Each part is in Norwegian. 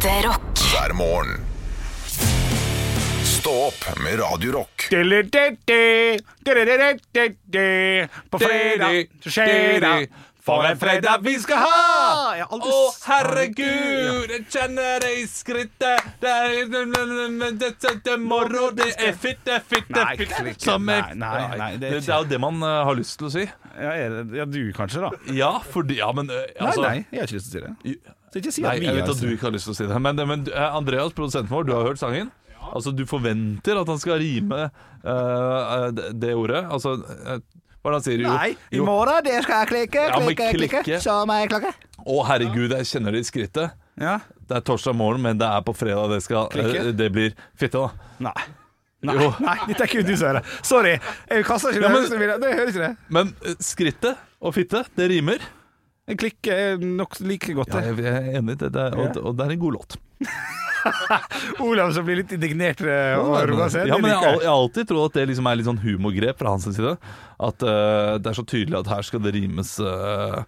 Ekte rock. hver morgen. Stå opp med Radio Rock. På fredag så skjer det For en fredag vi skal ha! Jeg har aldri Å, sagt- herregud, jeg kjenner det i skrittet. Det er det moro, det er fitte, fitte, Nei, fitte ikke- som er- nei, nei, nei, det er det, det er jo det man eh, har lyst til å si. Ja, er det- ja, du kanskje, da? Ja, fordi Ja, men eh, altså nei, nei, jeg har ikke lyst til å si det. Så ikke si Nei, at vi jeg vet at du ikke har lyst til å si det. Men, men eh, Andreas, produsenten vår, du har hørt sangen. Altså, Du forventer at han skal rime uh, det, det ordet. Altså uh, Hva er det han sier? Jo, Nei, i morgen det skal jeg klikke, Ja, klikke, klikke, klikke. som jeg klokke. Å, herregud, jeg kjenner det i skrittet. Ja. Det er torsdag morgen, men det er på fredag det skal Klikke? eh, Det blir fitte, da. Nei. Nei, Jo. nei, dette er kun du som hører. Sorry. Jeg kaster ikke det. Ja, men- det hører ikke det. Men eh, skrittet og fitte, det rimer. En klikk er nok like godt. Det. jeg, jeg er enig, det, det, og, og det er en god låt. Olav som blir litt indignert eh, og roer. Ja, men jeg, har alltid trodd at det liksom er litt sånn humorgrep fra hans side. At uh, det er så tydelig at her skal det rimes eh,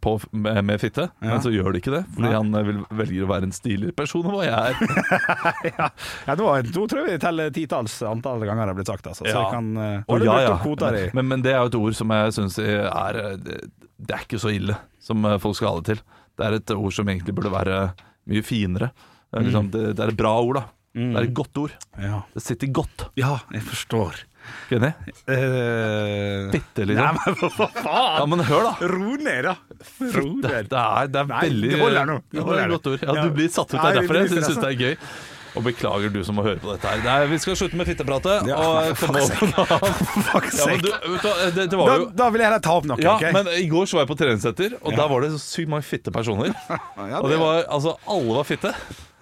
på, med, med fitte, men så gjør det ikke det. Fordi Nei. han eh, vil, velger å være en stiligere person enn hva jeg er. ja, ja, nå, nå tror jeg vi teller titalls antall ganger det har blitt sagt. Altså. Så jeg kan Og ja, ja. opp? Men, men det er jo et ord som jeg syns er eh, det, det er ikke så ille som eh, folk skal ha det til. Det er et ord som egentlig burde være mye finere. Det er, liksom, det, det er et bra ord, da. Det er et godt ord. Ja. Det sitter godt. ja, jeg forstår. Ikke enig? Uh, Fitte, Nei, liksom. men hva faen? Ja, men hør, da. Ro ned, da. Ro Det, ned. det er, det er Nei, veldig det holder nå. Det holder det er godt ord. Ja, Ja. du blir satt ut. Det er derfor jeg det syns det er gøy. Og beklager du som må høre på dette her. Nei, vi skal slutte med fittepratet. Ja, og komme over på. Fuck Ja, du, du, det, det Da, da vil jeg heller ta opp noe. ja, okay? men I går så var jeg på treningssenter, og der var det så sykt mange fitte personer. Ja, Og det var, altså, alle var fitte.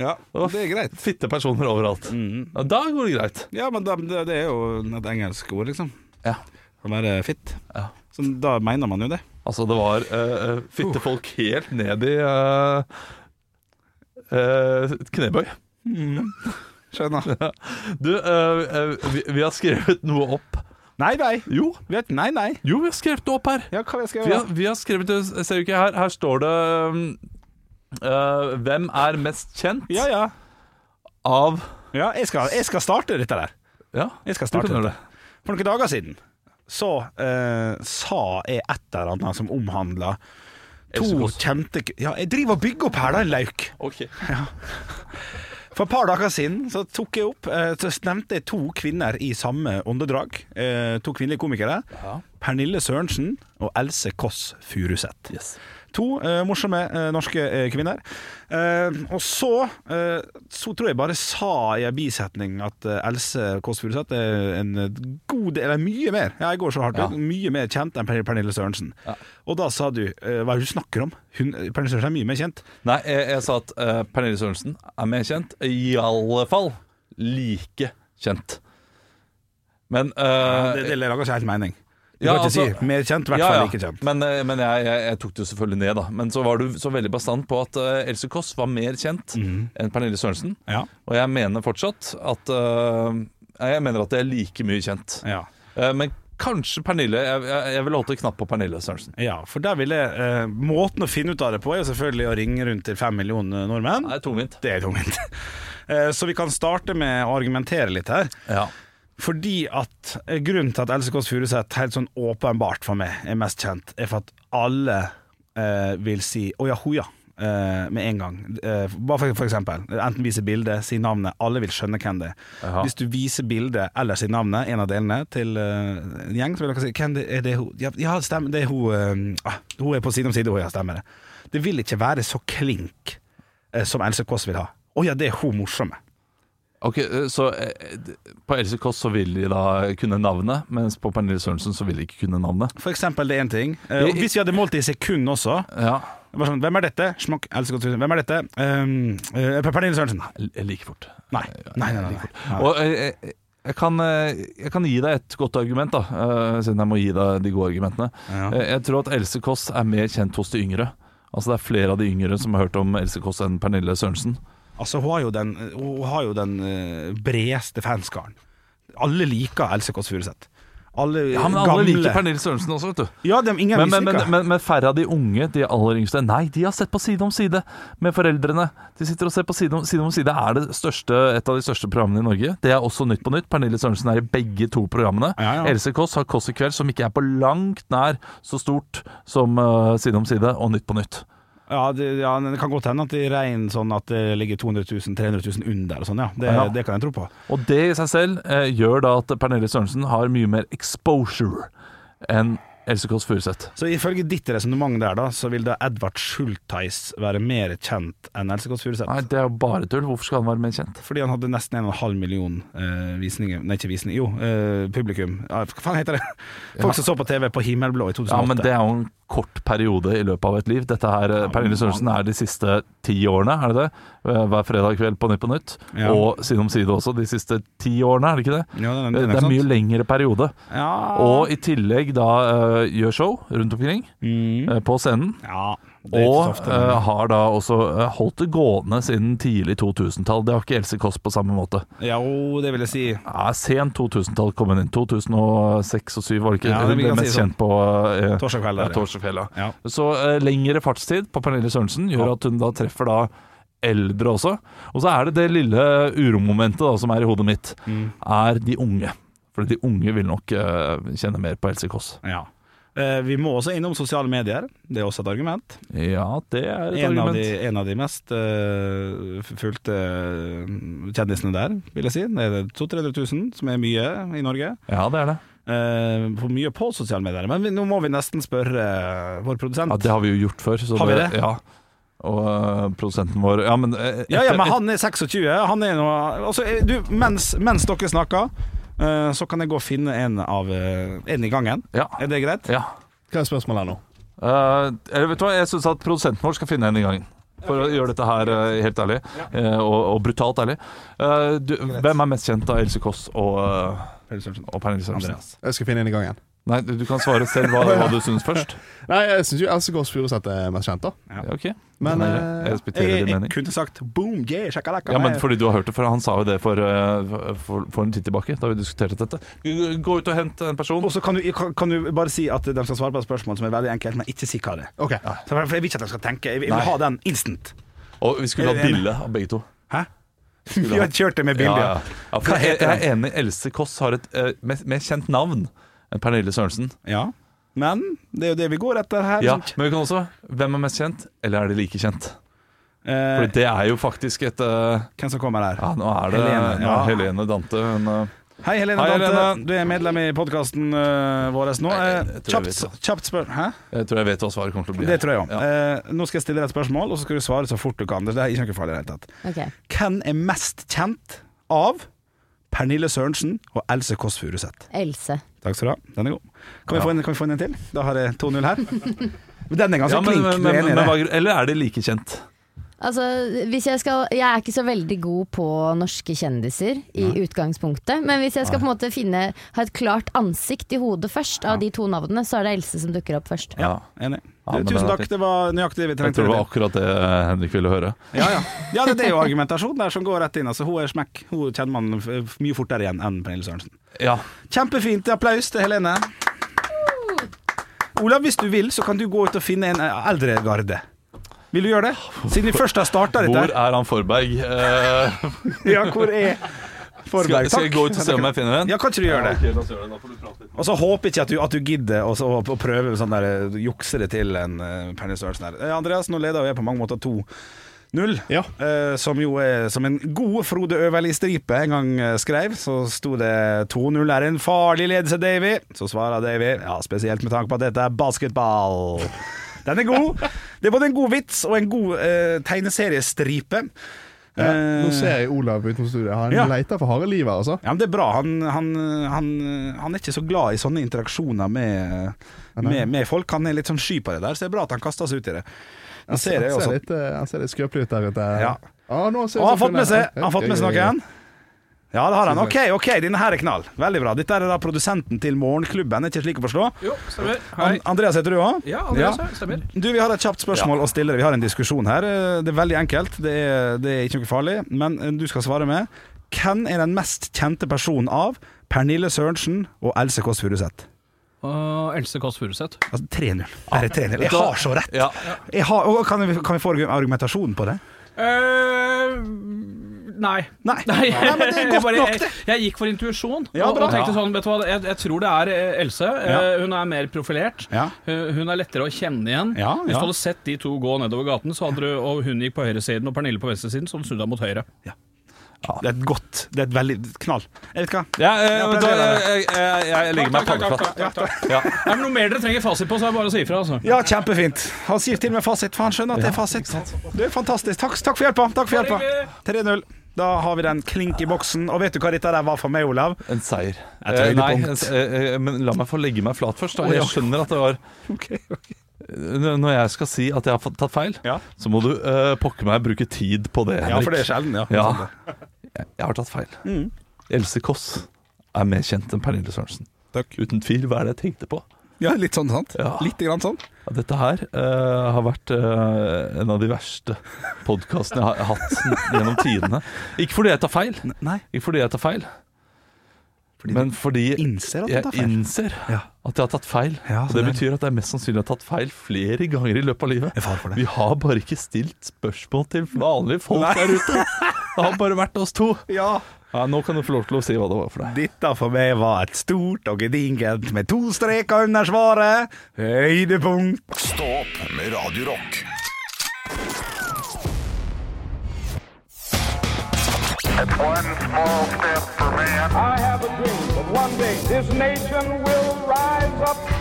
Ja, det er greit. Fitte personer overalt. Ja, da går det greit. Ja, men da, det, det er jo et engelsk ord, liksom. Ja. Som er fitt. Ja. Så da mener man jo det. Altså, det var uh, fittefolk helt ned i uh, uh, knebøy. Skjønner. Du, uh, uh, vi, vi har skrevet noe opp. Nei, nei. Jo, Vet, nei, nei. jo, vi har skrevet noe opp her. Ja, hva skal Vi har, vi har skrevet det, ser du ikke her, her står det um, uh, Hvem er mest kjent Ja, ja. av ja jeg, skal, jeg skal starte dette der. Ja, Jeg skal starte dette. det. For noen dager siden så eh, sa jeg et eller annet som omhandla to kjente Ja, jeg driver og bygger opp her, da, lauk. Ok. For et par dager siden så tok jeg opp eh, Så nevnte jeg to kvinner i samme åndedrag. Eh, to kvinnelige komikere. Ja. Pernille Sørensen og Else Kåss Furuseth. Yes. To eh, morsomme eh, norske eh, kvinner. Og så Så tror jeg bare sa i en bisetning at Else Kåss Furuseth er en god del Eller mye mer, ja, jeg går så hardt Ja. ut, mye mer kjent enn Per- Pernille Sørensen. Ja. Og da sa du hva er det du snakker om? Hun, Pernille Sørensen er mye mer kjent. Nei, jeg, jeg sa at uh, Pernille Sørensen er mer kjent. I alle fall like kjent. Men uh, det, det lager ikke helt mening. Du Ja, kan ikke altså- si mer kjent, i hvert ja, fall ikke kjent. Men, eh, men jeg, jeg, jeg tok det jo selvfølgelig ned, da. Men så var du så veldig bastant på at uh, Else Kåss var mer kjent enn Pernille Sørensen. Ja. Og jeg mener fortsatt at uh, Jeg mener at det er like mye kjent. Ja. Uh, men kanskje Pernille Jeg, jeg, jeg vil holde knapp på Pernille Sørensen. ja, for der ville eh, Måten å finne ut av det på er selvfølgelig å ringe rundt til fem millioner nordmenn. Det er tungvint. Det er tungvint. Så vi kan starte med å argumentere litt her. Ja. Fordi at eh, Grunnen til at Else Kåss Furuseth helt sånn åpenbart for meg er mest kjent, er for at alle eh, vil si 'å ja, ho ja' eh, med en gang. Eh, bare for, for eksempel. Enten vise bilde, si navnet. Alle vil skjønne hvem det er. Aha. Hvis du viser bildet eller si navnet, en av delene, til eh, en gjeng, så vil dere si hvem det, er det hun Ja, ja stemmer, det er hun ah, Hun er på side om side, hun, ja, stemmer det. Det vil ikke være så klink som Else Kåss vil ha. Å ja, det er hun morsomme. Ok, eh, så eh, På Else Kåss så vil de da kunne navnet, mens på Pernille Sørensen så vil de ikke kunne navnet. For eksempel, det er én ting. Eh, hvis vi hadde målt det i sekund også Ja, sånn, Hvem er dette? Schmuck, Hvem er dette? Um, uh, Pernille Sørensen. like fort. Nei. Nei, nei, nei, nei. Og jeg, jeg, kan, jeg kan gi deg et godt argument, da, siden jeg må gi deg de gode argumentene. Ja. Jeg tror at Else Kåss er mer kjent hos de yngre. Altså Det er flere av de yngre som har hørt om Else Kåss enn Pernille Sørensen. Altså, hun har jo den, har jo den eh, bredeste fanskaren. Alle liker Else Kåss Furuseth. alle Ja, men alle liker Pernille Sørensen også, vet du. Ja, dem, ingen Men, men, men, men, men færre av de unge, de aller yngste, nei, de har sett på Side om side med foreldrene. De sitter og ser på Side om Side, om side er det største, et av de største programmene i Norge. Det er også Nytt på Nytt. Pernille Sørensen er i begge to programmene. Ja, ja. Else Kåss har Kåss i kveld, som ikke er på langt nær så stort som uh, Side om side og Nytt på Nytt. Ja, det, ja, det kan godt hende at det regner sånn at det ligger 200 000, 300 000 under og sånn, ja. Det, Ja. det kan jeg tro på. Og det i seg selv eh, gjør da at Pernille Sørensen har mye mer exposure enn Else Kåss Furuseth. Så ifølge ditt resonnement der, da, så vil da Edvard Schultheis være mer kjent enn Else Kåss Furuseth? Nei, det er jo bare tull. Hvorfor skal han være mer kjent? Fordi han hadde nesten 1,5 million eh, visninger Nei, ikke visninger, jo, eh, publikum. Ja, hva faen heter det? Folk som så på TV på Himmelblå i 2008. Ja, men det er jo en kort periode i løpet av et liv. Dette her, ja, Pernille Sørensen er de siste ti årene, er det det? Eh, Hver fredag kveld på Nytt på Nytt. Ja. Og Side om side også, de siste ti årene, er det ikke det? Ja, det, Det, er, det er mye lengre periode. Ja. Og i tillegg da eh, gjør show rundt omkring mm. eh, på scenen. Ja. Og ofte, men- eh, har da også eh, holdt det gående siden tidlig 2000-tall. Det har ikke Else Kåss på samme måte. Jo, det vil jeg si. Ja, Sent 2000-tall kom hun inn. 2006 og 2007 var det ikke? Ja, det det mest si sånn. kjent på eh, Torsdag kveld. ja, ja. Så eh, lengre fartstid på Pernille Sørensen gjør at hun da treffer da eldre også. Og så er det det lille uromomentet da, som er i hodet mitt, Mm. er de unge. For de unge vil nok uh, kjenne mer på Else Kåss. Ja. Eh, vi må også innom sosiale medier. Det er også et argument. Ja, det er et En av, argument. de, en av de mest uh, fulgte eh, kjendisene der, vil jeg si. Det er 200 000-300 000, som er mye i Norge. Ja, det er det. Uh, for mye på sosiale medier. Men vi, nå må vi nesten spørre uh, vår produsent. Ja, det har vi jo gjort før. Så Har vi det? Ja. Og uh, produsenten vår Ja, men etter, Ja, ja, men han er 26. Han er noe, altså, du, mens, mens dere snakker, så kan jeg gå og finne en av eh, En i gangen. Ja. Er det greit? ja. Hva er spørsmålet her nå? Uh, vet du hva, jeg syns at produsenten vår skal finne en i gangen. For å gjøre dette her eh, helt ærlig, ja. og, og brutalt ærlig. Uh, du, hvem er mest kjent av Else Kåss og, uh, og Pernille Sørensen? Jeg skal finne en i gangen. Nei, du, kan svare selv hva, hva du syns først. Nei, jeg syns jo Else Kåss Furuseth er mest kjent, da. Ja. Ok Men, er eh, Jeg respekterer Jeg, mening. jeg kunne sagt boom, yeah, shakalaka. Ja, men fordi du har hørt det, for han sa jo det for, eh, for, for en tid tilbake, da vi diskuterte dette. Gå ut og hent en person. Og så kan du, kan, du bare si at de skal svare på et spørsmål som er veldig enkelt, men ikke si hva det er. OK. Ja. for jeg vil ikke at de skal tenke. Jeg vil, Nei. ha den instant. Og vi skulle hatt ha bilde av begge to. Hæ? Vi har kjørt det med bilde. Ja, ja. Ja, for jeg, jeg er enig. Else Kåss har et uh, mer, mer kjent navn Pernille Sørensen. Ja. Men det er jo det vi går etter her. Ja, men vi kan også Hvem er mest kjent, eller er de like kjent? Eh, For det er jo faktisk et uh, hvem som kommer her? Ja, nå er det Helene, Helene, ja, ja. Helene Dante. Hun, uh, Hei, Helene Hei, Dante. Helene. Du er medlem i podkasten vår nå. Nei, Eh, jeg tror jeg kjapt, vet kjapt spør... Hæ? jeg tror jeg vet hva svaret kommer til å bli. Det tror jeg òg. Ja. Eh, nå skal jeg stille deg et spørsmål, og så skal du svare så fort du kan. Det er ikke noe farlig i det hele tatt. Okay. Hvem er mest kjent av Pernille Sørensen og Else Kåss Furuseth? Else. Takk skal du ha. Den er god. Kan vi, få, en, kan vi få en til? Da har jeg 2-0 her. Men den er ganske Ja, men, klink. men, er men, det? eller er de like kjent? Altså, hvis jeg skal Jeg er ikke så veldig god på norske kjendiser i utgangspunktet, men hvis jeg skal på en måte finne ha et klart ansikt i hodet først av de to navnene, så er det Else som dukker opp først. Ja, enig. Ja, tusen takk, det var nøyaktig det vi Jeg tror det var akkurat det eh, Henrik ville høre. Ja, ja. ja det, det er jo argumentasjon der som går rett inn. Altså, hun er smekk. Hun kjenner man mye fortere igjen enn Pernille Sørensen. Ja, Kjempefint. Applaus til Helene. Olav, hvis du vil, så kan du gå ut og finne en eldre garde. Vil du gjøre det? Siden vi først har starta Hvor er han Forberg? Eh, Ja, hvor er Forberg? skal, skal jeg gå ut og se om jeg finner en? Ja, kan ikke du gjøre det? ok, la oss gjøre det. Da får du prate litt. Og så håper ikke at du, at du gidder å prøve sånn der, eh, jukse det til en uh, Pernille Sørensen her. Eh, Andreas, nå leder jeg på mange måter 2-0. Ja. Eh, som jo er som en god Frode Øverli-stripe en gang eh, skrev, så sto det 2-0 er en farlig ledelse, Davy. Så svarer Davy, ja, spesielt med tanke på at dette er basketball. Den er god. Det er både en god vits og en god uh, tegneseriestripe. Ja, Eh, nå ser jeg Olav utenfor studiet. Han Ja. leter for harde livet, altså. Ja, men Det er bra. Han, han, han, han er ikke så glad i sånne interaksjoner med, med, med folk. Han er litt sånn sky på det der, så det er bra at han kaster seg ut i det. Han ser ser litt, eh, han ser litt skrøpelig ut der ute. Ja. Ah, Og han har fått med seg, noen. Ja, det har han. Ok, ok, denne her er knall. Veldig bra. Dette er da produsenten til Morgenklubben, er ikke slik å forstå? Jo, stemmer. Hei. Andreas heter du òg? Ja, Andreas, ja. stemmer. Du, Vi har et kjapt spørsmål å stille deg. Vi har en diskusjon her. Eh, Det er veldig enkelt. Det er, det er ikke noe farlig. Men eh, du skal svare med Hvem er den mest kjente personen av Pernille Sørensen og Else Kåss Furuseth? Uh, Else Kåss Furuseth. Altså 3-0. Bare 3-0. Jeg har så rett! Ja. Jeg har, kan, vi, kan vi få argumentasjon på det? Eh, nei. Nei. Nei, Nei, men det er jeg, godt bare, nok, det. jeg gikk for intuisjon Ja, og, og tenkte sånn, vet du hva, jeg, jeg tror det er eh, Else. Eh, Ja. Hun er mer profilert. Ja. Hun er lettere å kjenne igjen. Ja, Hvis du hadde sett de to gå nedover gaten, så hadde du, og hun gikk på høyresiden og Pernille på venstresiden, så hadde du snudd deg mot høyre. Det er et godt Det er et veldig knall. Jeg vet hva. Ja, eh, Ja, hva, prøv jeg, jeg, jeg, jeg legger meg panneflatt. Ja. Er det noe mer dere trenger fasit på, så er det bare å si ifra. Altså. Ja, kjempefint. Han sier til og med fasit, for han skjønner at det er fasit. Det er fantastisk. Takk, takk for hjelpa. Takk for hjelpa. 3-0. Da har vi den klink i boksen. Og vet du hva dette der var for meg, Olav? En seier. Et Eh, nei, en, eh, eh, men la meg få legge meg flat først. Da. Jeg skjønner at det var N- Når jeg skal si at jeg har tatt feil, Ja. så må du uh, pokker meg bruke tid på det. Ja, for det er sjelden, ja. Ja. Jeg har tatt feil. Mm. Else Kåss er mer kjent enn Pernille Sørensen. Takk. Uten tvil. Hva er det jeg tenkte på? Ja, litt sånn, sant? Ja. Litt grann sånn. Ja, Dette her uh, har vært uh, en av de verste podkastene jeg har hatt gjennom tidene. Ikke fordi jeg tar feil, Nei. ikke fordi jeg tar feil, Fordi men fordi innser jeg innser Ja. at jeg har tatt feil. Ja, og det det betyr at jeg mest sannsynlig har tatt feil flere ganger i løpet av livet. Vi har bare ikke stilt spørsmål til vanlige folk Nei. der ute. Det har bare vært oss to. Ja. Ja, nå kan du få lov til å si hva det var for deg. Dette for meg var et stort og gedigent med to streker under svaret. Høydepunkt. Stå opp med Radio Rock. One small step for man. I have a dream that one day this nation will rise up.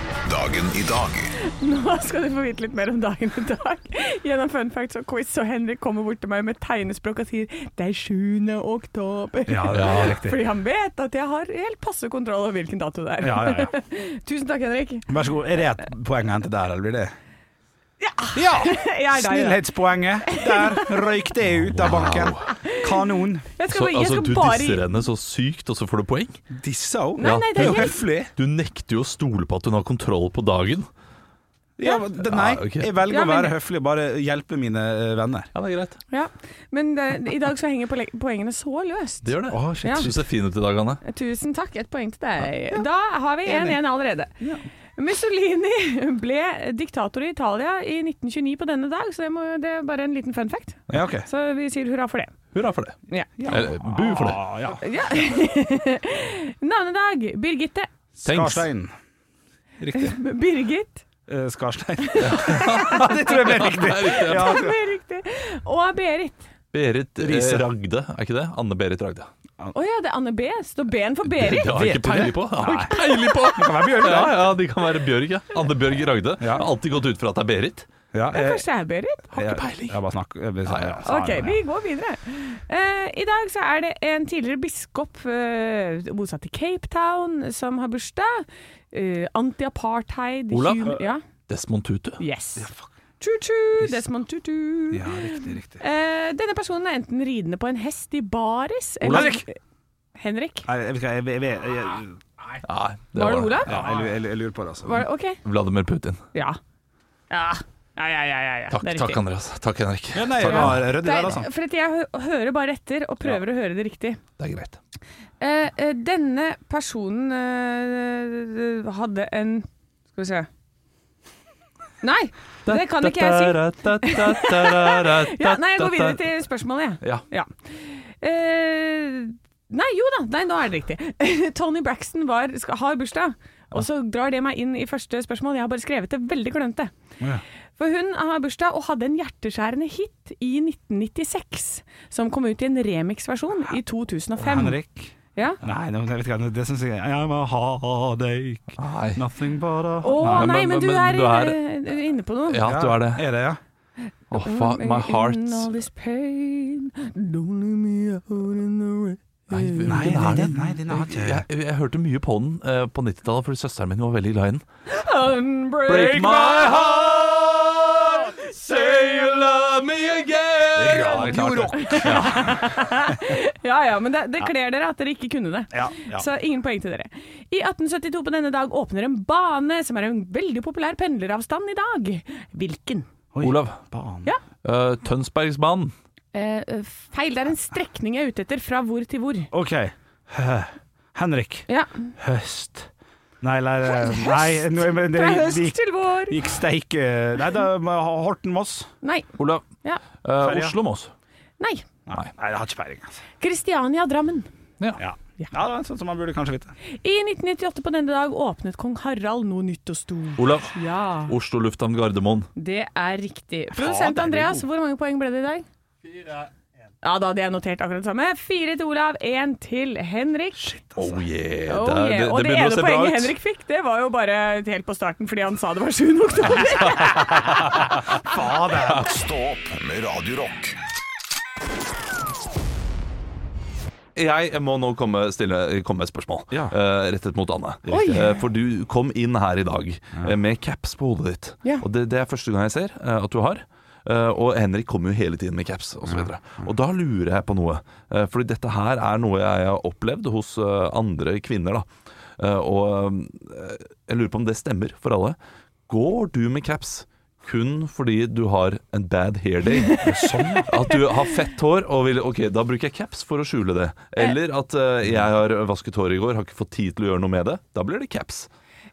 Dagen i dag Nå skal du få vite litt mer om dagen i dag. Gjennom fun facts og quiz, og Henrik kommer bort til meg med tegnespråk og sier 'det er 7. oktober'. Ja, det er riktig. Fordi han vet at jeg har helt passe kontroll over hvilken dato det er. Ja, ja, ja. Tusen takk, Henrik. Vær så god. Er det et poeng å hente der, eller blir det Ja. Ja! Ja. Snillhetspoenget. Der røyk det ut av banken. Kanon. Jeg skal, Så, jeg altså, skal du bare disser henne så sykt, og så får du poeng? Disse òg? Nei, det er jo høflig. Du nekter jo å stole på at hun har kontroll på dagen. Ja, det, nei, Ja, okay. jeg velger Ja, å være høflig og bare hjelpe mine eh, venner. Ja, det er greit. Ja, Men det, i dag så henger poengene så løst. Det gjør det. Å, shit. Ja. Du ser fin ut i dag, Anne. Tusen takk. Et poeng til deg. Da har vi 1-1 allerede. Mussolini ble diktator i Italia i 1929 på denne dag, så det, må, det er bare en liten fun fact. Ja, okay. Så vi sier hurra for det. Hurra for det. Ja. Eller bu for det. Ah, ja. Ja. Navnedag Birgitte. Thanks. Skarstein. Riktig. Birgit. Eh, Skarstein. det tror jeg ble riktig. Ja, Det ble riktig. Og Berit. Berit eh, Riise. Ragde, er ikke det? Anne Berit Ragde. Å ja, det er Anne B. Står B-en for Berit? Det har jeg ikke peiling på. Ikke peiling på. Det kan være Bjørg, Ja, da. ja, de kan være Bjørg, ja. Anne Bjørg Ragde. Ja. Jeg har alltid gått ut fra at det er Berit. Ja, Ja, jeg, Kanskje det er Berit? jeg, jeg, jeg bare snakker jeg, jeg, jeg, ja, Ok, vi går videre. Uh, I dag så er det en tidligere biskop uh, bosatt i Cape Town som har bursdag. Uh, Anti-apartheid. Olav? Ja. Desmond Tutu. Yes. Choo-choo, Desmond Tutu. Ja, riktig, riktig. Eh, denne personen er enten ridende på en hest i baris eller Henrik? Nei, jeg vet ikke, jeg, jeg, jeg, jeg, Nei, Var det Olav? ja, jeg, jeg, jeg lurer på det, altså. Var det, ok. Vladimir Putin. Ja. Ja. Ja, ja, ja, ja, ja. Takk, det er takk riktig. Andreas. Takk, Henrik. Ja, nei, Takk. var ryddig Det der, er, altså. for at jeg hø hører bare etter og prøver å høre det riktig. Det er greit. Eh, eh, denne personen eh, hadde en Skal vi se Nei, det kan ikke jeg si. Ja, nei, jeg går videre til spørsmålet, jeg. Ja. Eh, nei, jo da. Nei, nå er det riktig. Tony Braxton var, skal, har bursdag. Og så drar det meg inn i første spørsmål. Jeg har bare skrevet det veldig klønete. Ja. For hun har bursdag og hadde en hjerteskjærende hit i 1996, som kom ut i en remix-versjon i 2005. Henrik? Ja. Nei, det, jeg vet ikke, det syns jeg I'm a heartache, Nei. nothing but a Å Nei, nei, men- men du men er, du er- eh, inne på noe. Ja, du er det. Er det, ja? Åh, fa- my heart In all this pain, don't leave me out in the rain. Nei, Nei, den nei, er den- den. nei, den ikke jeg, jeg, jeg hørte mye på den uh, på 90-tallet, fordi søsteren min var veldig glad i den. Unbreak my heart, say you love me again. Ja, klart det. Ja ja, men det, det kler dere at dere ikke kunne det. Ja, ja. Så ingen poeng til dere. I 1872 på denne dag åpner en bane som er en veldig populær pendleravstand i dag. Hvilken? Oi. Olav, Banen. Ja. Uh, Tønsbergsbanen. Uh, feil. Det er en strekning jeg er ute etter. Fra hvor til hvor? OK. Hø. Henrik. Ja. Høst. Nei, nei, Nei, nei det, Fra høst gikk, til vår. gikk steik Nei, da Horten-Moss. Nei. Olav. Ja. Uh, Oslo-Moss. Nei. Nei, jeg har ikke peiling. Altså. Kristiania Drammen. Ja. ja, det er sånn som man burde kanskje vite. I 1998 på denne dag åpnet kong Harald noe nytt og stort. Olav. Ja, Oslo lufthavn Gardermoen. det er riktig. Produsent Andreas, hvor mange poeng ble det i dag? Ja, da hadde jeg notert akkurat det samme. Fire til Olav, én til Henrik. Oh yeah. Oh, yeah. det, Og det det, begynner å ene poenget. Henrik fikk, det var jo bare helt på starten fordi han sa det var 7. oktober. Stå opp med Radiorock. Jeg må nå komme, stille, komme med et spørsmål Ja. uh, rettet mot Anne. Eh, for du kom inn her i dag eh, med caps på hodet ditt. Ja. Og det, det er første gang jeg ser at du har. Eh, og Henrik kommer jo hele tiden med caps osv. Og, så og da lurer jeg på noe. Uh, fordi dette her er noe jeg har opplevd hos eh, andre kvinner. da Og jeg lurer på om det stemmer for alle. Går du med caps kun fordi du har en bad hair day? At du har fett hår og vil Ok, da bruker jeg caps for å skjule det. Eller at uh, jeg har vasket hår i går, har ikke fått tid til å gjøre noe med det. Da blir det caps.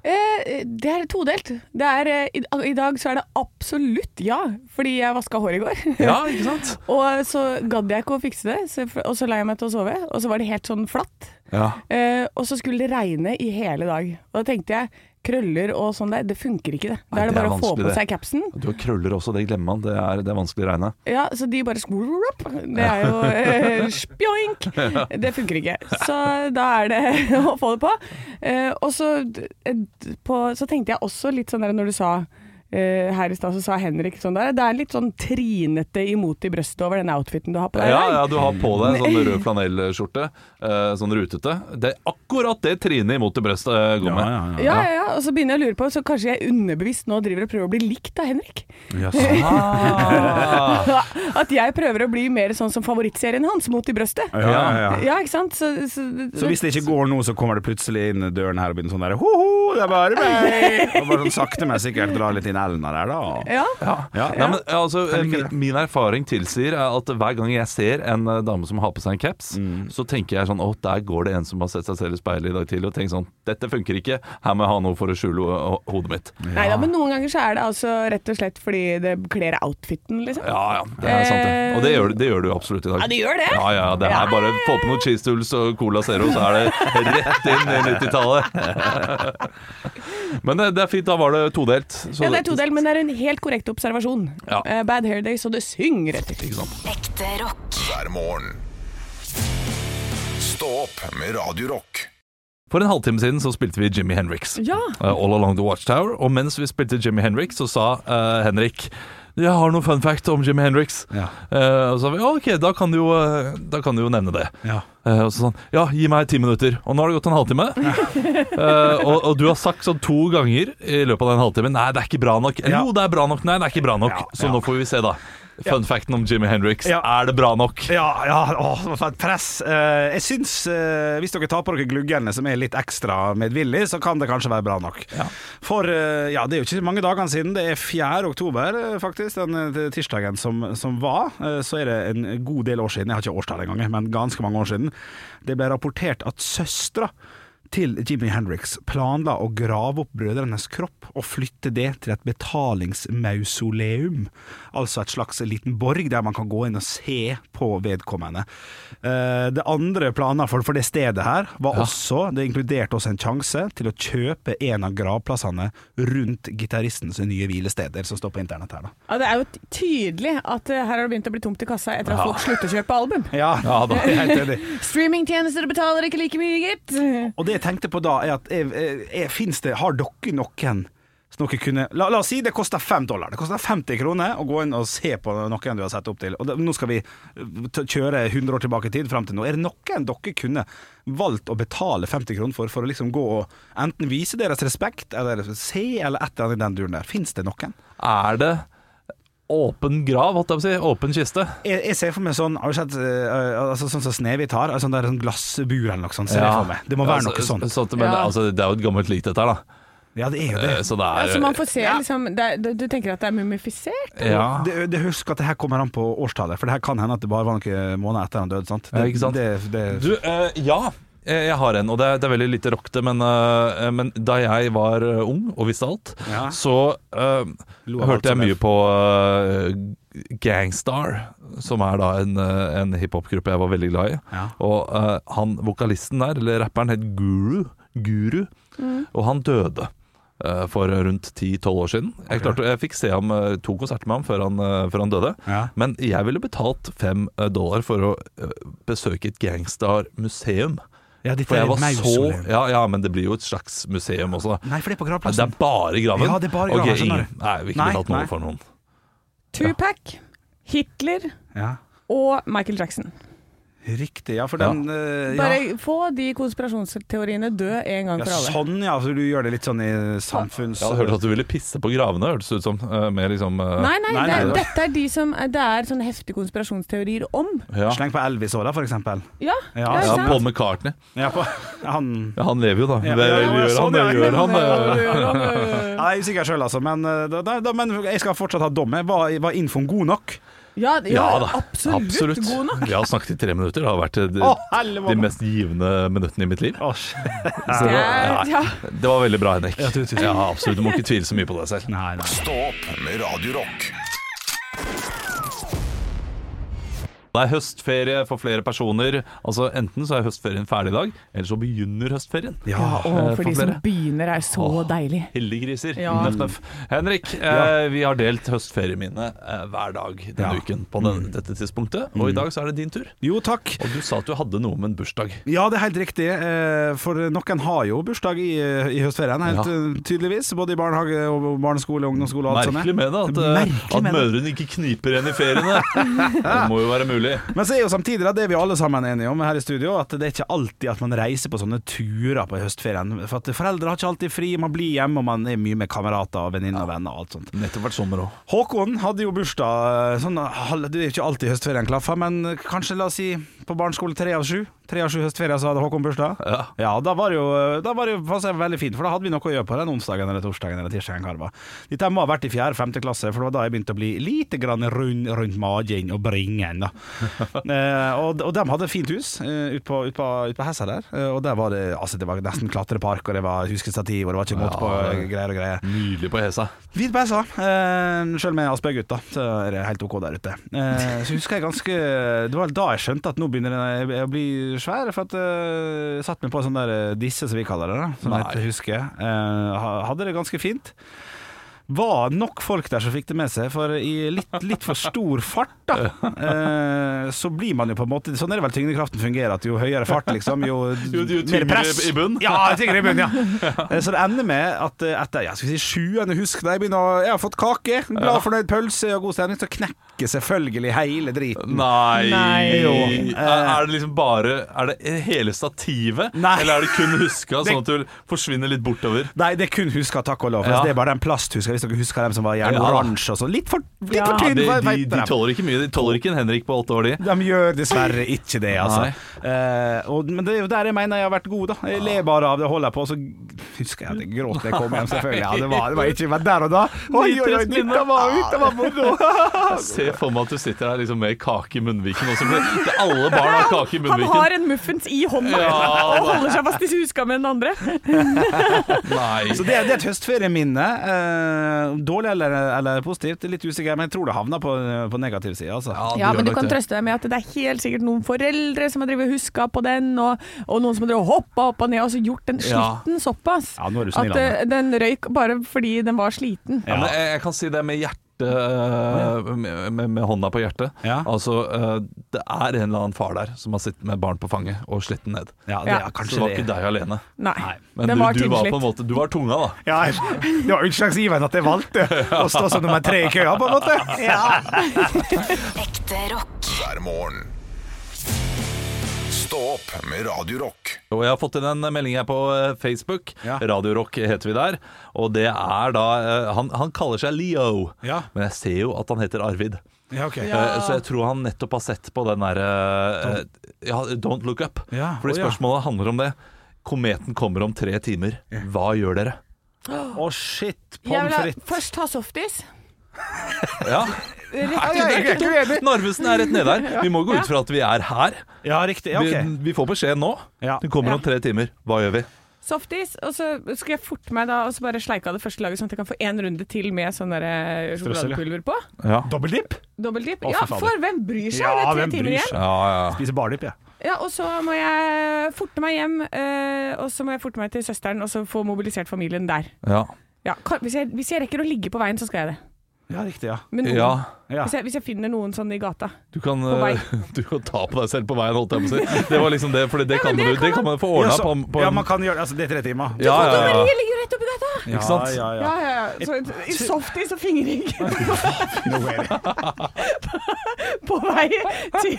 Eh, det er todelt. Det er, eh, i, I dag så er det absolutt ja, fordi jeg vaska hår i går. Ja, ikke sant? og så gadd jeg ikke å fikse det, så, og så la jeg meg til å sove, og så var det helt sånn flatt. Ja. Eh, og så skulle det regne i hele dag. Og da tenkte jeg krøller og sånn der, det funker ikke det. Da er det bare å få på seg capsen. Du har krøller også, det glemmer man. Det er, det er vanskelig å regne. Ja, så de bare skrup. Det er jo eh, spjoink. Det funker ikke. Så da er det å få det på. Eh, og så, eh, på, så tenkte jeg også litt sånn der når du sa her i stad, så sa Henrik sånn der Det er litt sånn trinete imot i brøstet over den outfiten du har på deg. Ja, ja, du har på deg en sånn rød flanellskjorte, eh, sånn rutete. Det er akkurat det trinet imot i brøstet eh, går med. Ja, ja, ja, og så begynner jeg å lure på Så kanskje jeg underbevisst nå driver og prøver å bli likt av Henrik. Ah. At jeg prøver å bli mer sånn som favorittserien hans, Mot i brøstet. Ja, ja, ja. Ja, ikke sant? Så, så, Så hvis det ikke går nå, så kommer det plutselig inn døren her og begynner sånn der Ho-ho, det er bare meg! Og bare sånn sakte, men sikkert drar litt inn Elna der, da. Ja. Ja. Ja. Nei, men, altså, min, min erfaring tilsier er at hver gang jeg ser en eh, dame som har på seg en caps, Mm. så tenker jeg sånn Å, der går det en som har sett seg selv i speilet i dag tidlig og tenkt sånn Dette funker ikke. Her må jeg ha noe for å skjule ho ho- hodet mitt. Nei da, men noen ganger så er det altså rett og slett fordi det kler outfiten, liksom. Ja, ja, det er sant det. Og det gjør, det gjør du absolutt i dag. Ja, det gjør det. Ja, ja, det Ja, er bare få på noen cheese tools og Cola Zero, så er det rett inn i 90-tallet. Men det, det er fint, da var det todelt. Så Ja, det er todel, men det er en helt korrekt observasjon. Ja. Uh, bad hair day, så det synger etter. Ikke sant? Ekte rock. hver morgen. Stå opp med Radio Rock. For en halvtime siden så spilte vi Jimmy Henriks. Ja. Uh, All Along The Watchtower. Og mens vi spilte Jimmy Henriks, så sa uh, Henrik jeg har noe fun fact om Jimmy Hendrix'. Ja. Uh, og så sa vi ok, da kan du jo, eh, da kan du jo nevne det. Ja. Uh, og så sånn, ja, gi meg ti minutter. Og nå har det gått en halvtime. Eh, og, og du har sagt sånn to ganger i løpet av den halvtimen Nei, det er ikke bra nok. Ja. Jo, det er bra nok. Nei, det er ikke bra nok. Ja, Så ja. nå får vi se, da. Fun facten om Jimmy Henriks. Er det bra nok? Ja, ja åh, for et press. Eh, jeg syns eh, Hvis dere tar på dere gluggene som er litt ekstra medvillig, så kan det kanskje være bra nok. For eh, ja, det er jo ikke mange dagene siden. Det er 4. oktober, faktisk, den tirsdagen som, som var. Så er det en god del år siden, jeg har ikke årstall engang, men ganske mange år siden, det ble rapportert at søstera til Jimmy Hendrix planla å grave opp brødrenes kropp og flytte det til et betalingsmausoleum. Altså et slags liten borg der man kan gå inn og se på vedkommende. Eh, Det andre planer for, for det stedet her var også Det inkluderte også en sjanse til å kjøpe en av gravplassene rundt gitaristens nye hvilesteder, som står på internett her. da Ja, det er jo tydelig at eh, her har det begynt å bli tomt i kassa etter at folk slutter å kjøpe album. Ja, da. jeg er helt enig. Streamingtjenester betaler ikke like mye, gitt. Og det tenkte på da, er at jeg, jeg, finnes det, har dere noen som dere kunne la, la oss si det koster fem dollar. Det koster 50 kroner å gå inn og se på noen du har sett opp til. Og det, nå skal vi t- kjøre 100 år tilbake i tid fram til nå. Er det noen dere kunne valgt å betale 50 kroner for, for å liksom gå og enten vise deres respekt, eller se, eller et eller annet i den duren der? Fins det noen? Er det åpen grav, holdt jeg på å si? Åpen kiste? Jeg, jeg ser for meg sånn Har du sett uh, altså, sånn som Snehvit har? Altså, sånn er sånn glassbur eller noe sånt. Ser jeg for meg. Det må være Ja, noe sånt. sånt men Ja. altså, det er jo et gammelt lik, dette her, da. Ja, det er jo det. Eh, Så det er Altså man får se liksom det, er- du, tenker at det er mumifisert? ja. Det, det Husk at det her kommer an på årstallet, for det her kan hende at det bare var noen måneder etter han døde. sant? Det, Ja, ikke sant? Det, det, Du, uh, ja. Eh, Jeg har en, og det er, det er veldig lite rockete, men, uh, men da jeg var eh, ung og visste alt, Ja. så eh, alt hørte jeg mye på uh, Gangstar, som er da en, en hiphop-gruppe jeg var veldig glad i. Ja. Og han vokalisten der, eller rapperen, het Guru. Guru. Og han døde. For rundt 10-12 år siden. Jeg, klarte, jeg fikk se ham to konserter med ham før han, før han døde. Ja. Men jeg ville betalt fem dollar for å besøke et Gangstar-museum. Ja, dette For jeg er var så mausoleum. ja, ja, men det blir jo et slags museum også. Nei, for det er på Nei, Det gravplassen. er bare graven? Ja, det er bare Ok, graven, skjønner ingen, du. Nei, vi har ikke Nei, betalt nei. noe for noen. Tupac, Hitler Ja. og Michael Jackson. Riktig, ja, for Ja. den eh, ja. Bare få de konspirasjonsteoriene dø en gang Ja, for alle. sånn, ja. Så du gjør det litt sånn i samfunns... Jeg hadde hørt at du ville pisse på gravene, hørtes det ut som. eh, Med liksom eh, Nei, nei, Nei, det, nei. dette er de som Det er sånne heftige konspirasjonsteorier om. ja. Sleng på Elvis òg, da, for eksempel. Ja, Ja, det er ja, sant. Paul McCartney. Ja, på, han Ja, han lever jo, da. Ja, ja, ja, gjør han det? Gjør han Nei, sikkert Jeg er usikker sjøl, altså, men, eh, da, da, men jeg skal fortsatt ha dom. Var, var infoen god nok? Ja, ja, Ja da, absolutt, god nok. Vi har snakket i tre minutter. Det har vært eh, de, oh, de mest givende minuttene i mitt liv. Oh. Så, Det ja, det var veldig bra, Henrik. Absolutt. Du må ikke tvile så mye på deg selv. Nei, nei. Stopp med Radio Det er høstferie for flere personer. Altså Enten så er høstferien ferdig i dag, eller så begynner høstferien. Ja, Eh, og for for de som begynner er så Åh. deilig. Heldiggriser. Ja. Nøff, nøff. Henrik, eh, vi har delt høstferieminnet eh, hver dag denne Ja. uken på den, dette tidspunktet. Og i dag så er det din tur. Jo, takk. Og du sa at du hadde noe med en bursdag. Ja, det er helt riktig. eh, For noen har jo bursdag i, i høstferien, helt Ja. eh, tydeligvis. Både i barnehage, og barneskole, og ungdomsskole og alt sånt. Merkelig med det, at, eh, at mødrene ikke kniper igjen i feriene. Det må jo være mulig. Men så er jo samtidig det er vi alle sammen enige om her i studio, at det er ikke alltid at man reiser på sånne turer på høstferien. For at foreldre har ikke alltid fri, man blir hjemme og man er mye med kamerater og venninner og venner og alt sånt. Nettopp vært sommer òg. Håkon hadde jo bursdag sånn, Det er jo ikke alltid høstferien klaffer, men kanskje la oss si på barneskole tre av sju. Tre av sju høstferier så hadde Håkon bursdag. Ja. Ja, da var det jo, da var det jo passet veldig fint, for da hadde vi noe å gjøre på den onsdagen eller torsdagen eller tirsdagen. var. Dette må ha vært i fjerde-femte klasse, for det var da jeg begynte å bli lite grann rund rundt magen og bringen. da. eh, og, og de hadde fint hus eh, ute på, ut på, ut på Hessa der, eh, og der var det altså det var nesten klatrepark, og det var huskestativ, og det var ikke måte på eh, greier og greier. Nydelig på Hesa. Fint på Hessa, Eh, sjøl med Aspergutt, da, så er det helt OK der ute. Eh, så husker jeg ganske Det var vel da jeg skjønte at nå begynner jeg å bli svær, for at jeg satt meg på sånn der eh, disse, som vi kaller det, da, som Nei. heter Huske. Eh, hadde det ganske fint. Var nok folk der som fikk det med seg, for i litt, litt for stor fart, da, eh, så blir man jo på en måte Sånn er det vel tyngdekraften fungerer, at jo høyere fart, liksom, jo, Jo- jo mer press. i bunn. Ja, tyngre i bunn, ja. Eh, Så det ender med at etter jeg skal si sjuende husk, jeg begynner å Jeg har fått kake, glad fornøyd pølse og god stemning, så knekker selvfølgelig hele driten. Nei, Nei. Jo. Er, er det liksom bare Er det hele stativet? Nei. Eller er det kun huska, sånn at du forsvinner litt bortover? Nei, det er kun huska, takk og lov. Ja. Det er bare den plasthuska, hvis dere husker dem som var gjerne Ja. oransje og sånn. Litt for, litt Ja. for tynn. de, de, de tåler ikke mye. De tåler ikke en Henrik på åtte år, de. De gjør dessverre ikke det, altså. Eh, og, men det er jo der jeg mener jeg har vært god, da. Jeg ler bare av det, holder på, og så husker jeg at jeg gråt da jeg kom hjem, selvfølgelig. Ja, det var, det var ikke men der og da. Oi, oi, oi, dette var, dette var moro! Ser for meg at du sitter der liksom med kake i munnviken også. Alle barn har kake i munnviken. Han har en muffins i hånda Ja, og holder seg fast i huska med den andre. Nei. Så det, er- det er et høstferieminne. Eh, dårlig eller, eller positivt, litt usikker, men jeg tror det havna på, på negativ side, altså. Ja, ja men du kan det. trøste deg med at det er helt sikkert noen foreldre som har huska på den, og, og noen som har hoppa opp og ned og gjort den Ja. sliten såpass. Ja, nå er du snill, At eh, den røyk bare fordi den var sliten. Ja, men jeg, jeg kan si det med hjertet eh, med, med, med hånda på hjertet. Ja. Altså, uh, det er en eller annen far der som har sittet med barn på fanget og slitt den ned. Ja, det Ja. er Så det var ikke deg alene. Nei, Men du, var du var på en måte Du var tunga, da. Ja, det var utslagsgivende at jeg valgte å stå som nummer tre i køa, på en måte. Ja. Ekte rock. hver morgen. Stå opp med Radio Rock. Og jeg har fått inn en melding her på eh, Facebook. Ja. Radio Rock heter vi der. Og det er da eh, Han, han kaller seg Leo, Ja. men jeg ser jo at han heter Arvid. Ja, okay. ja. Så jeg tror han nettopp har sett på den derre eh, ja, Don't Look Up. Ja, Fordi spørsmålet handler om det. Kometen kommer om tre timer. Hva gjør dere? Å, shit. Jeg vil Pommes frites. først ha softis. Ja. Er ikke. Narvesen er rett nede her. Vi må gå ut fra at vi er her. Ja, riktig. Ja, Vi, ok. vi får beskjed nå. Ja. Det kommer om tre timer. Hva gjør vi? Softis, og så skal jeg forte meg da og så bare sleike av det første laget, sånn at jeg kan få én runde til med sånn der eh, sjokoladepulver på. Ja. Dobbeltdipp. Å, Ja, fader. for hvem bryr seg? Ja, det er hvem tre timer bryr igjen. seg? Ja, ja. Spiser bardipp, ja. Ja, og så må jeg forte meg hjem, eh, og så må jeg forte meg til søsteren, og så få mobilisert familien der. ja. Ja, kan, hvis, jeg, hvis jeg rekker å ligge på veien, så skal jeg det. Ja, riktig, ja. Men noen, ja. ja. Hvis, jeg, hvis jeg finner noen sånn i gata. Du kan, På vei. eh, du kan ta på deg selv på veien, holdt jeg på å si. Det var liksom det, for det, kan, men du, det det kan man få Ja, ordna så- på, på ja, man kan gjøre altså, Det er tre timer. ja, ja, ja. Ligger jo rett oppi gata! Ikke sant? Ja, ja, Ja, ja, ja. Så i softis og fingring på vei til,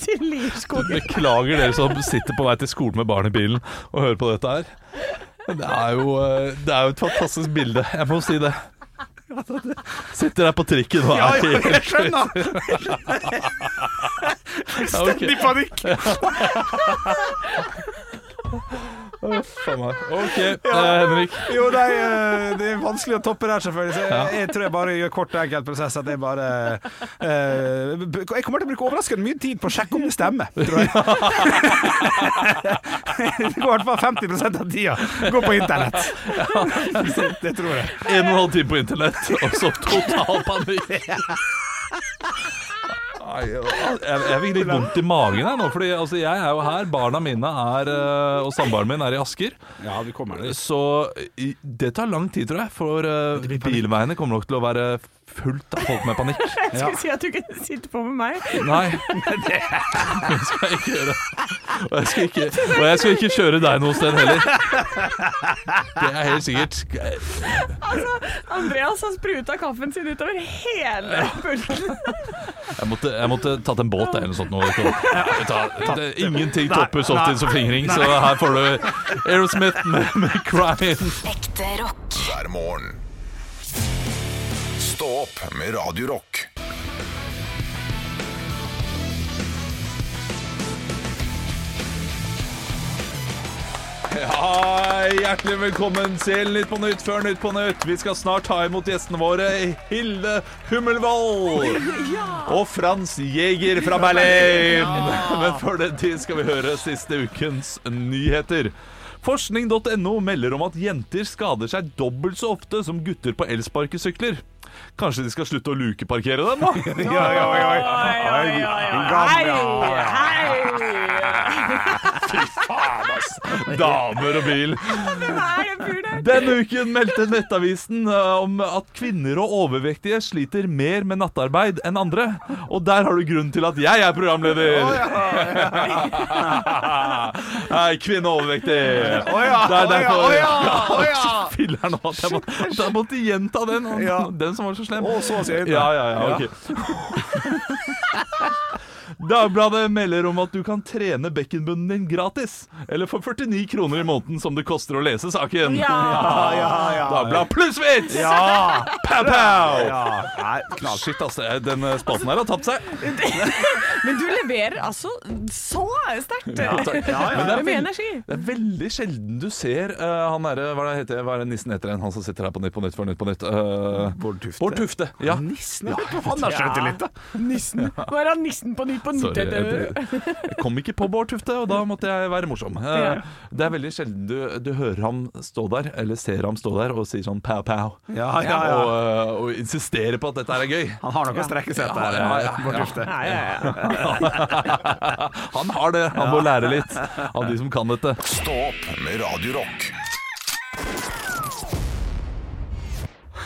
til Lierskogen. Beklager dere som sitter på vei til skolen med barn i bilen og hører på dette her. Det er jo, eh, det er jo et fantastisk bilde, jeg må si det. Sitter der på trikken og Ja, er ja, jeg skjønner! Fullstendig panikk! Meg. Ok, eh, Henrik. Jo, nei, eh, det er vanskelig å toppe der, selvfølgelig. Så jeg, jeg tror jeg bare gjør kort og enkelt prosess. At jeg bare eh, Jeg kommer til å bruke overraskende mye tid på å sjekke om det stemmer, tror jeg. det går i hvert fall 50% av tida. Gå på internett. Det tror jeg. En og en halv time på internett, og så total panikk. Jeg, jeg fikk litt vondt i magen her nå, Fordi altså, jeg er jo her. Barna mine er, eh, og samboeren min er i Asker. Ja, vi kommer dit. Så det tar lang tid, tror jeg. For eh, bilveiene kommer nok til å være fullt av folk med panikk. Jeg skulle si at du kunne sitte på med meg. Nei, det skal jeg ikke gjøre. Og jeg skal ikke, og jeg skal ikke kjøre deg noe sted heller. Det er helt sikkert. Altså, Andreas har spruta kaffen sin utover hele pulten. Jeg måtte, jeg måtte tatt en båt eller noe sånt. Nå. Ta, ta, det, ingenting topper softis som fingring, så her får du Aerosmith med, med 'Crying'. Ekte rock. hver morgen. Stå opp med Radio Rock. Ja, hjertelig velkommen til Nytt på Nytt før Nytt på Nytt. Vi skal snart ta imot gjestene våre Hilde Hummelvold og Frans Jæger fra Berlin. Men før den tid skal vi høre siste ukens nyheter. Forskning.no melder om at jenter skader seg dobbelt så ofte som gutter på elsparkesykler. Kanskje de skal slutte å lukeparkere dem, da? Ja, ja, ja. Oi, oi, Hei, Faen, ass! Damer og bil. Denne uken meldte Nettavisen eh, om at kvinner og overvektige sliter mer med nattarbeid enn andre. Og der har du grunnen til at jeg er programleder. Nei, kvinne og overvektig. Det er derfor. Filler'n at jeg må- at jeg måtte gjenta den. Den som var så slem. Å, så sier jeg det. Ja, ja, ja, ok. Dagbladet melder om at du kan trene bekkenbunnen din gratis. Eller for 49 kroner i måneden, som det koster å lese saken. Ja. ja, ja. Dagbladet plussvits! Ja! Pow, pow! ja. Nei. Shit, altså. Den eh, spalten her har tapt seg. Men du leverer altså så sterkt. takk. Ja, ja, ja. Med energi. Det er veldig sjelden du ser uh, han derre Hva er det heter, hva er det nissen heter igjen? Han som sitter her på Nytt på Nytt for Nytt på Nytt. Uh, Bård Tufte. Bård Tufte. Ja. Nissen? Han har skjønt det litt, da. Nissen. Hva er han nissen på Nytt på Nytt. Sorry, jeg, jeg kom ikke på Bård Tufte, og da måtte jeg være morsom. Eh, Det er veldig sjelden du, du hører ham stå der, eller ser ham stå der og sier sånn pow, pow. Ja, ja, ja. Og, uh, og insistere på at dette er gøy. Han har noe å strekke seg etter. Ja, ja, ja, Bård. Tufte. Ja, ja, ja. Han har det. Han må lære litt av de som kan dette. Stå opp med Radio Rock.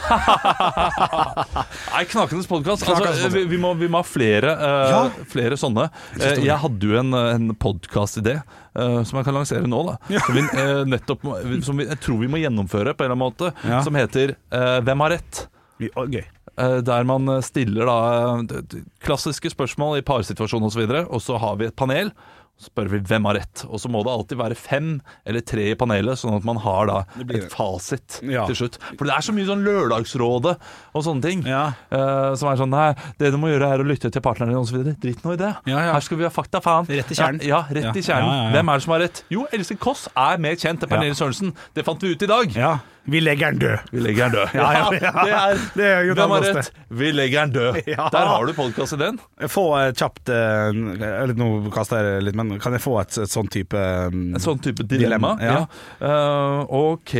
Nei, Knakenes podkast. Altså, vi, vi, må, vi må ha flere, eh, flere sånne. Uh, jeg hadde jo en, en podkastidé uh, som jeg kan lansere nå. da Som, vi, eh, nettopp, som vi, jeg tror vi må gjennomføre på en eller annen måte. Ja. Som heter eh, Hvem har rett? Gøy. Eh, der man stiller da eh, klassiske spørsmål i parsituasjon osv., og så har vi et panel. Så spør vi hvem har rett. Og så må det alltid være fem eller tre i panelet, sånn at man har da et fasit Ja. til slutt. For det er så mye sånn Lørdagsrådet og sånne ting. Ja. Uh, som er sånn Nei, det du må gjøre er å lytte til partneren din osv. Drit nå i det. Ja. Her skal vi ha fakta, faen. Rett i kjernen. Ja, rett i kjernen. Hvem er det som har rett? Jo, Else Kåss er mer kjent enn Pernille Sørensen. Det fant vi ut i dag. Ja. Vi legger den død. Vi legger den død. Ja, ja, ja. det er, Hvem har rett? Vi legger den død. Der har du podkastideen. Få eh, kjapt eh, eller Nå kaster jeg litt, men kan jeg få et, et sånn type um, Et sånn type dilemma. Dilemma, ja. Eh, ok.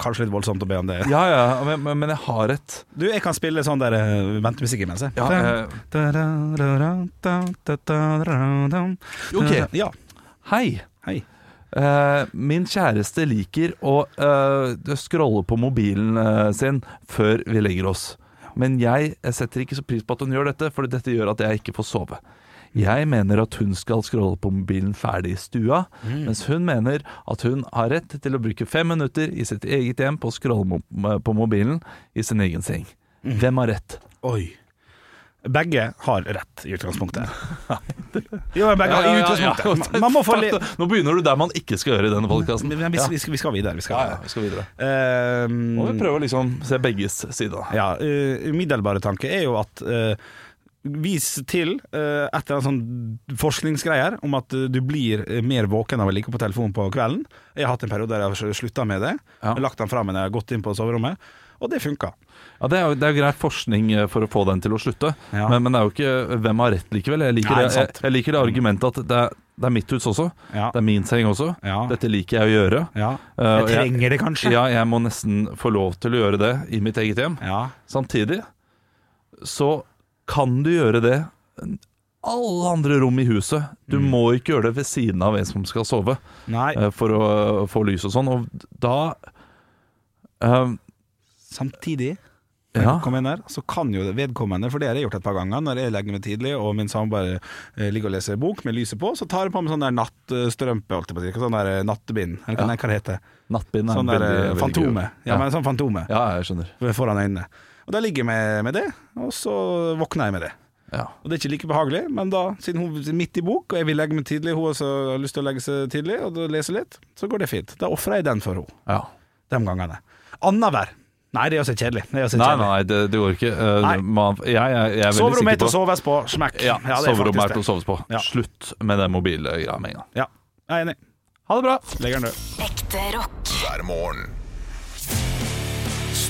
Kanskje litt voldsomt å be om det. Ja ja, men, men- men jeg har et Du, jeg kan spille sånn der uh, ventemusikk imens, jeg. Ja, Ok. Ja. Hei. Hei. Uh, min kjæreste liker å uh, scrolle på mobilen eh, sin før vi legger oss. Men jeg setter ikke så pris på at hun gjør dette, for dette gjør at jeg ikke får sove. Jeg mener at hun skal scrolle på mobilen ferdig i stua, mens hun mener at hun har rett til å bruke fem minutter i sitt eget hjem på å scrolle på mobilen i sin egen seng. Hvem har rett? Oi. Begge har rett i utgangspunktet. Jo, begge har i utgangspunktet. Man må få Nå begynner du der man ikke skal gjøre i denne podkasten. Vi, vi, vi skal videre. Vi skal, Ja, ja, vi skal videre. Ehm, Må vi prøve å liksom se begges side. Ja, uh, umiddelbare tanke er jo at uh, Vis til uh, et eller annet sånn forskningsgreier om at uh, du blir uh, mer våken av å ligge på telefonen på kvelden. Jeg har hatt en periode der jeg har slutta med det. Ja. Lagt den fra meg når jeg har gått inn på soverommet, og det funka. Ja, Det er jo det er jo grei forskning eh, for å få den til å slutte, Ja. men, men det er jo ikke hvem har rett likevel. Jeg liker, Nei, det, jeg, jeg liker det argumentet at det er, det er mitt hus også. Ja. Det er min seng også. Dette liker jeg å gjøre. Eh, Jeg trenger det kanskje. Ja, jeg må nesten få lov til å gjøre det i mitt eget hjem. Ja. Samtidig så kan du gjøre det alle andre rom i huset. Du Mm. må ikke gjøre det ved siden av en som skal sove, Nei, eh, for å eh, få lys og sånn. Og da um, samtidig Ja. Der, så kan jo vedkommende, for det har jeg gjort et par ganger, når jeg legger meg tidlig og min samboer bare ligger og leser bok med lyset på, så tar jeg på meg sånn der nattstrømpe, holdt jeg på å sånn der nattbind nattebind, eller hva, det heter Nattbind er Sånn der veldig, eh, veldig fantome. Ja, men sånn fantome ja, jeg skjønner. foran øynene. Og da ligger jeg med, med det, og så våkner jeg med det. Ja. Og det er ikke like behagelig, men da, siden hun er midt i bok, og jeg vil legge meg tidlig, hun også har lyst til å legge seg tidlig og lese litt, så går det fint. Da ofrer jeg den for henne, ja. de gangene. Annenhver. Nei, det er også kjedelig. Det er også Nei, kjedelig. nei, det, det går ikke. Uh, Nei. Man, jeg, jeg, jeg er veldig Soverommet er til å soves på. Smekk. Ja, ja er soverommet er til å soves på. Ja. Slutt med den mobilgreia med en gang. Ja, jeg er enig. Ha det bra! Legger den død. Ekte rock. hver morgen.